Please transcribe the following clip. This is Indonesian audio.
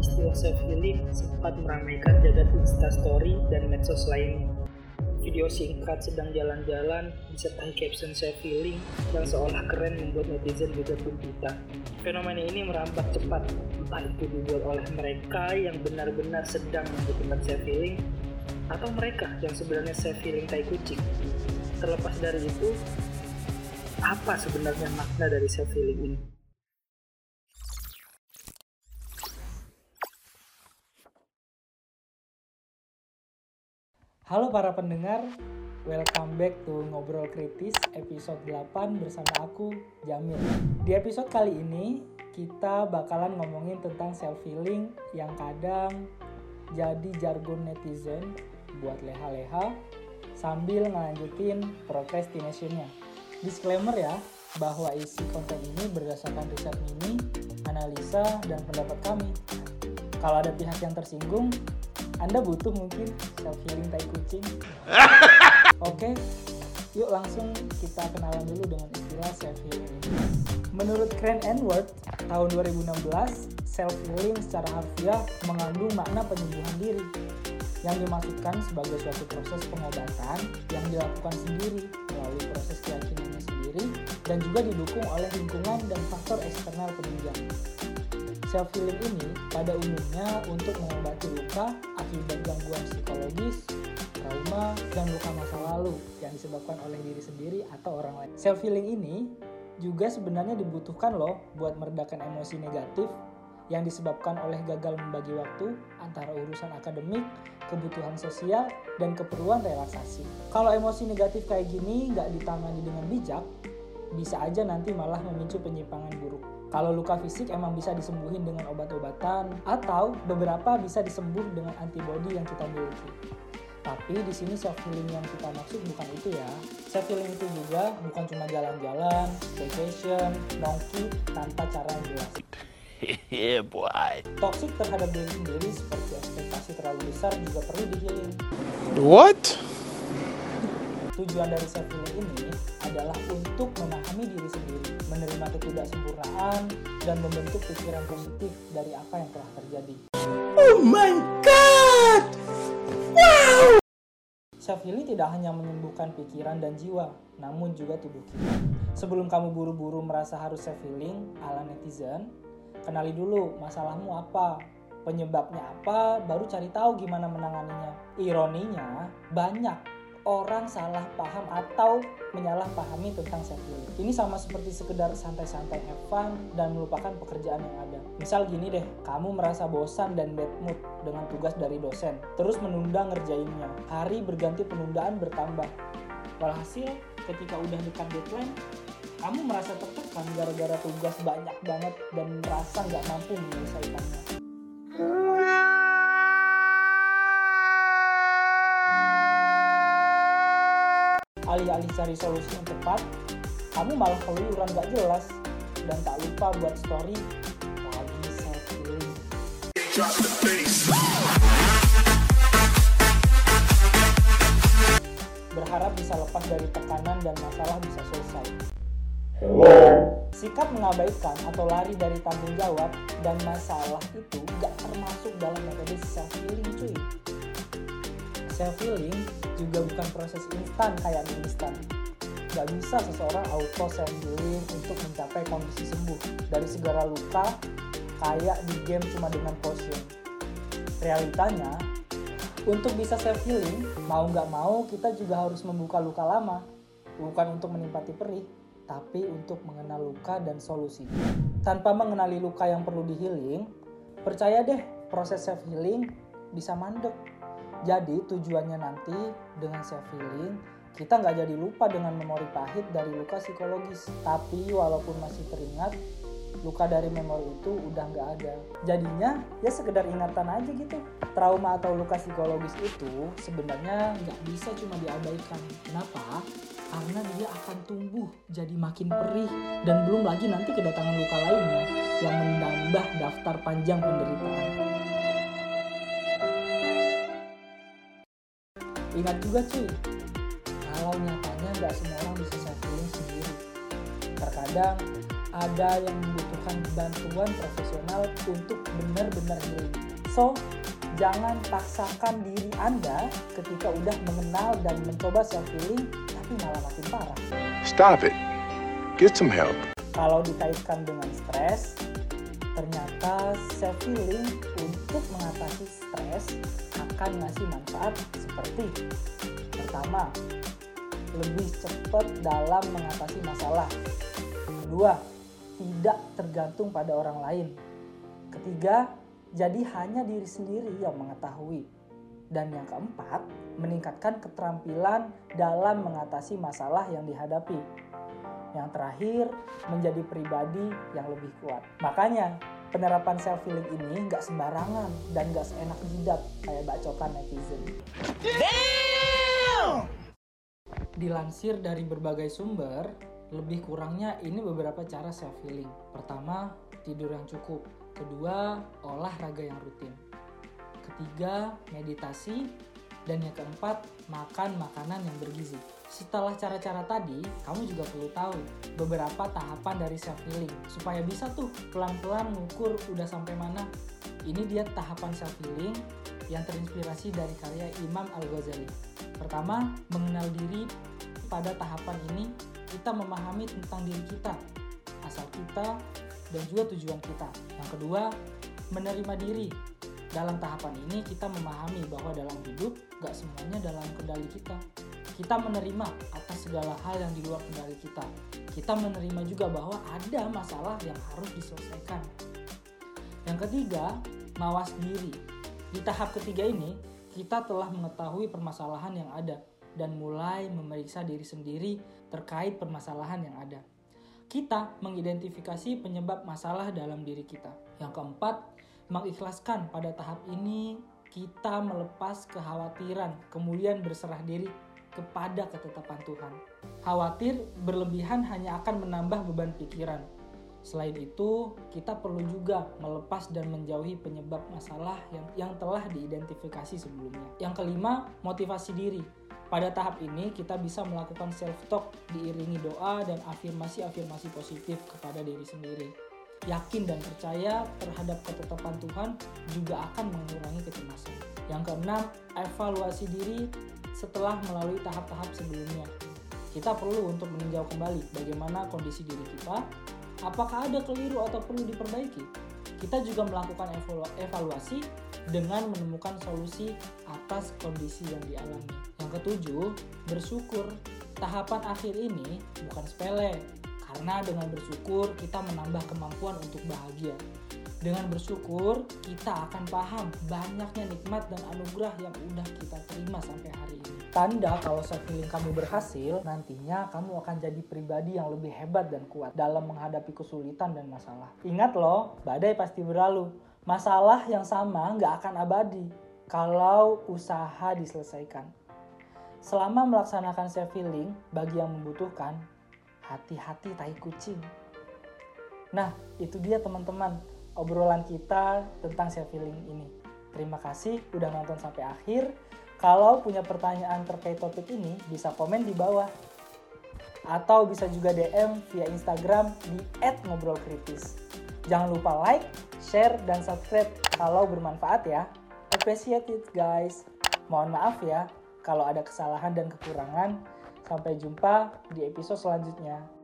istilah self healing sempat meramaikan jagat instastory dan medsos lainnya. Video singkat sedang jalan-jalan disertai caption self healing yang seolah keren membuat netizen juga kita. Fenomena ini merambat cepat, entah itu dibuat oleh mereka yang benar-benar sedang membutuhkan self healing atau mereka yang sebenarnya self healing tai kucing. Terlepas dari itu, apa sebenarnya makna dari self healing ini? Halo para pendengar, welcome back to Ngobrol Kritis episode 8 bersama aku, Jamil. Di episode kali ini, kita bakalan ngomongin tentang self-healing yang kadang jadi jargon netizen buat leha-leha sambil ngelanjutin procrastinationnya. Disclaimer ya, bahwa isi konten ini berdasarkan riset mini, analisa, dan pendapat kami. Kalau ada pihak yang tersinggung, anda butuh mungkin self healing tai kucing. Oke, yuk langsung kita kenalan dulu dengan istilah self healing. Menurut Crane and Word tahun 2016, self healing secara harfiah mengandung makna penyembuhan diri yang dimaksudkan sebagai suatu proses pengobatan yang dilakukan sendiri melalui proses keyakinannya sendiri dan juga didukung oleh lingkungan dan faktor eksternal penunjang. Self healing ini pada umumnya untuk mengobati luka akibat gangguan psikologis, trauma, dan luka masa lalu yang disebabkan oleh diri sendiri atau orang lain. Self healing ini juga sebenarnya dibutuhkan loh buat meredakan emosi negatif yang disebabkan oleh gagal membagi waktu antara urusan akademik, kebutuhan sosial, dan keperluan relaksasi. Kalau emosi negatif kayak gini nggak ditangani dengan bijak, bisa aja nanti malah memicu penyimpangan buruk. Kalau luka fisik emang bisa disembuhin dengan obat-obatan atau beberapa bisa disembuh dengan antibodi yang kita miliki. Tapi di sini self healing yang kita maksud bukan itu ya. Self healing itu juga bukan cuma jalan-jalan, vacation, nongki tanpa cara yang jelas. yeah, boy. Toxic terhadap diri sendiri seperti ekspektasi terlalu besar juga perlu di healing. What? Tujuan dari self healing ini adalah untuk memahami diri sendiri, menerima ketidaksempurnaan, dan membentuk pikiran positif dari apa yang telah terjadi. Oh my god! Wow! Self healing tidak hanya menyembuhkan pikiran dan jiwa, namun juga tubuh kita. Sebelum kamu buru-buru merasa harus self healing ala netizen, kenali dulu masalahmu apa, penyebabnya apa, baru cari tahu gimana menanganinya. Ironinya, banyak orang salah paham atau menyalahpahami tentang self healing. Ini sama seperti sekedar santai-santai have fun dan melupakan pekerjaan yang ada. Misal gini deh, kamu merasa bosan dan bad mood dengan tugas dari dosen, terus menunda ngerjainnya. Hari berganti penundaan bertambah. Walhasil, ketika udah dekat deadline, kamu merasa tertekan gara-gara tugas banyak banget dan merasa nggak mampu menyelesaikannya. Alih-alih cari solusi yang tepat, kamu malah keluyuran gak jelas dan tak lupa buat story lagi. Berharap bisa lepas dari tekanan dan masalah bisa selesai. Sikap mengabaikan atau lari dari tanggung jawab dan masalah itu gak termasuk dalam metode self healing cuy. Self healing juga bukan proses instan kayak mie instan. Gak bisa seseorang auto self healing untuk mencapai kondisi sembuh dari segala luka kayak di game cuma dengan potion. Realitanya, untuk bisa self healing, mau nggak mau kita juga harus membuka luka lama, bukan untuk menikmati perih, tapi untuk mengenal luka dan solusi. Tanpa mengenali luka yang perlu di healing, percaya deh proses self healing bisa mandek jadi tujuannya nanti dengan self healing kita nggak jadi lupa dengan memori pahit dari luka psikologis. Tapi walaupun masih teringat, luka dari memori itu udah nggak ada. Jadinya ya sekedar ingatan aja gitu. Trauma atau luka psikologis itu sebenarnya nggak bisa cuma diabaikan. Kenapa? Karena dia akan tumbuh jadi makin perih dan belum lagi nanti kedatangan luka lainnya yang menambah daftar panjang penderitaan. Ingat juga cuy, kalau nyatanya nggak semua orang bisa self healing sendiri. Terkadang ada yang membutuhkan bantuan profesional untuk benar-benar healing. So, jangan paksakan diri Anda ketika udah mengenal dan mencoba self healing tapi malah makin parah. Stop it. Get some help. Kalau dikaitkan dengan stres, ternyata self healing untuk mengatasi stres akan ngasih manfaat seperti pertama, lebih cepat dalam mengatasi masalah. Kedua, tidak tergantung pada orang lain. Ketiga, jadi hanya diri sendiri yang mengetahui. Dan yang keempat, meningkatkan keterampilan dalam mengatasi masalah yang dihadapi. Yang terakhir, menjadi pribadi yang lebih kuat. Makanya, penerapan self healing ini nggak sembarangan dan nggak seenak jidat kayak bacotan netizen. Dilansir dari berbagai sumber, lebih kurangnya ini beberapa cara self healing. Pertama, tidur yang cukup. Kedua, olahraga yang rutin. Ketiga, meditasi. Dan yang keempat, makan makanan yang bergizi. Setelah cara-cara tadi, kamu juga perlu tahu beberapa tahapan dari self healing supaya bisa tuh pelan-pelan mengukur udah sampai mana. Ini dia tahapan self healing yang terinspirasi dari karya Imam Al-Ghazali. Pertama, mengenal diri. Pada tahapan ini, kita memahami tentang diri kita, asal kita, dan juga tujuan kita. Yang kedua, menerima diri. Dalam tahapan ini, kita memahami bahwa dalam hidup, gak semuanya dalam kendali kita. Kita menerima atas segala hal yang di luar kendali kita. Kita menerima juga bahwa ada masalah yang harus diselesaikan. Yang ketiga, mawas diri. Di tahap ketiga ini, kita telah mengetahui permasalahan yang ada dan mulai memeriksa diri sendiri terkait permasalahan yang ada. Kita mengidentifikasi penyebab masalah dalam diri kita. Yang keempat, mengikhlaskan pada tahap ini kita melepas kekhawatiran, kemudian berserah diri kepada ketetapan Tuhan. Khawatir berlebihan hanya akan menambah beban pikiran. Selain itu, kita perlu juga melepas dan menjauhi penyebab masalah yang, yang telah diidentifikasi sebelumnya. Yang kelima, motivasi diri. Pada tahap ini, kita bisa melakukan self-talk diiringi doa dan afirmasi-afirmasi positif kepada diri sendiri. Yakin dan percaya terhadap ketetapan Tuhan juga akan mengurangi kecemasan. Yang keenam, evaluasi diri setelah melalui tahap-tahap sebelumnya. Kita perlu untuk meninjau kembali bagaimana kondisi diri kita, apakah ada keliru atau perlu diperbaiki. Kita juga melakukan evaluasi dengan menemukan solusi atas kondisi yang dialami. Yang ketujuh, bersyukur. Tahapan akhir ini bukan sepele, karena dengan bersyukur kita menambah kemampuan untuk bahagia. Dengan bersyukur, kita akan paham banyaknya nikmat dan anugerah yang udah kita terima sampai hari ini. Tanda kalau self healing kamu berhasil, nantinya kamu akan jadi pribadi yang lebih hebat dan kuat dalam menghadapi kesulitan dan masalah. Ingat loh, badai pasti berlalu. Masalah yang sama nggak akan abadi kalau usaha diselesaikan. Selama melaksanakan self healing bagi yang membutuhkan, hati-hati tai kucing. Nah, itu dia teman-teman obrolan kita tentang self healing ini. Terima kasih udah nonton sampai akhir. Kalau punya pertanyaan terkait topik ini, bisa komen di bawah. Atau bisa juga DM via Instagram di @ngobrolkritis. Jangan lupa like, share, dan subscribe kalau bermanfaat ya. Appreciate it guys. Mohon maaf ya kalau ada kesalahan dan kekurangan. Sampai jumpa di episode selanjutnya.